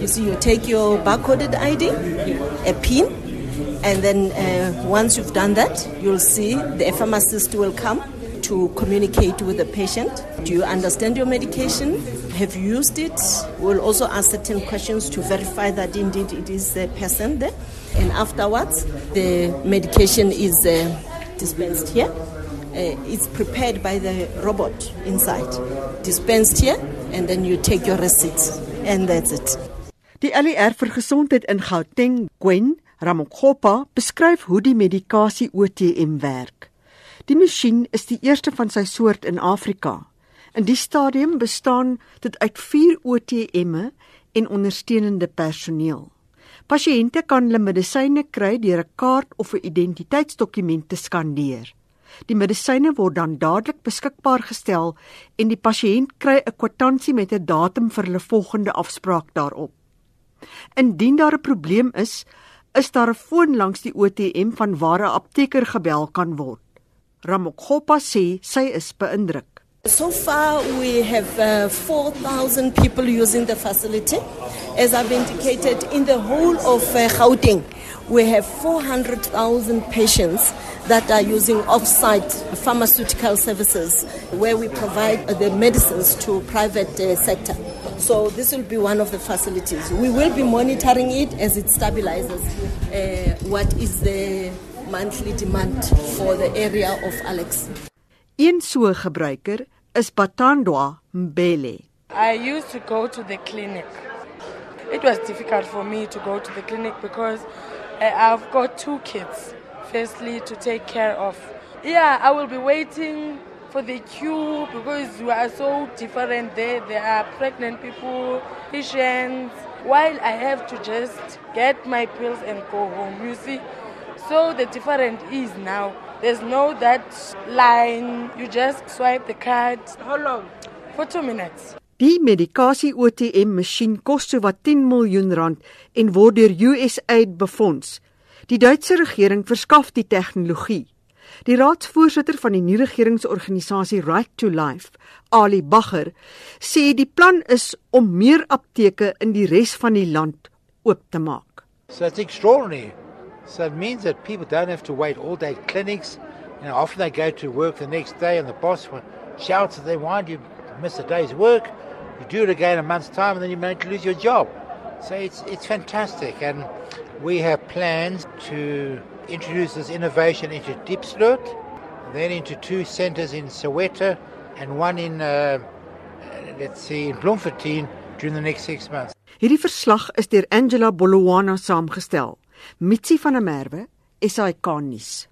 You see, you take your barcoded ID, a PIN, and then uh, once you've done that, you'll see the pharmacist will come to communicate with the patient. Do you understand your medication? Have you used it? We'll also ask certain questions to verify that indeed it is the person there. And afterwards, the medication is uh, dispensed here. Uh, it's prepared by the robot inside, dispensed here, and then you take your receipt, and that's it. Die LER vir gesondheid in Gauteng, Gwen Ramokgopa, beskryf hoe die medikasie OTM werk. Die masjien is die eerste van sy soort in Afrika. In die stadium bestaan dit uit 4 OTM'e en ondersteunende personeel. Pasiënte kan hulle medisyne kry deur 'n kaart of 'n identiteitsdokument te skandeer. Die medisyne word dan dadelik beskikbaar gestel en die pasiënt kry 'n kwitansie met 'n datum vir hulle volgende afspraak daarop. Indien daar 'n probleem is, is daar 'n foon langs die OTM van waar 'n apteker gebel kan word. Ramokgopa sê sy is beïndruk. So far, we have uh, 4,000 people using the facility. As I've indicated, in the whole of uh, Gauteng, we have 400,000 patients that are using off-site pharmaceutical services where we provide the medicines to private uh, sector. So this will be one of the facilities. We will be monitoring it as it stabilizes. Uh, what is the monthly demand for the area of Alex? Een so gebruiker is Batandwa Mbele. I used to go to the clinic. It was difficult for me to go to the clinic because uh, I've got two kids, firstly, to take care of. Yeah, I will be waiting for the queue because we are so different there. There are pregnant people, patients, while I have to just get my pills and go home. You see? So the difference is now there's no that line. You just swipe the card. How long? For two minutes. Die medikasie OTM masjien kos sowat 10 miljoen rand en word deur USAID befonds. Die Duitse regering verskaf die tegnologie. Die raadsvoorsitter van die nie-regeringsorganisasie Right to Life, Ali Bagger, sê die plan is om meer apteke in die res van die land oop te maak. So it's extraordinary. So it means that people don't have to wait all day clinics. Know, often they go to work the next day and the boss shouts that they want you miss a day's work. You do it again a month's time, and then you manage to lose your job. So it's it's fantastic, and we have plans to introduce this innovation into Diepsloot, then into two centres in Soweto, and one in uh, let's see in Bloemfontein during the next six months. Hierdie verslag is deur Angela Bolwana saamgestel. Mitsi van der Merwe, SAK nuus.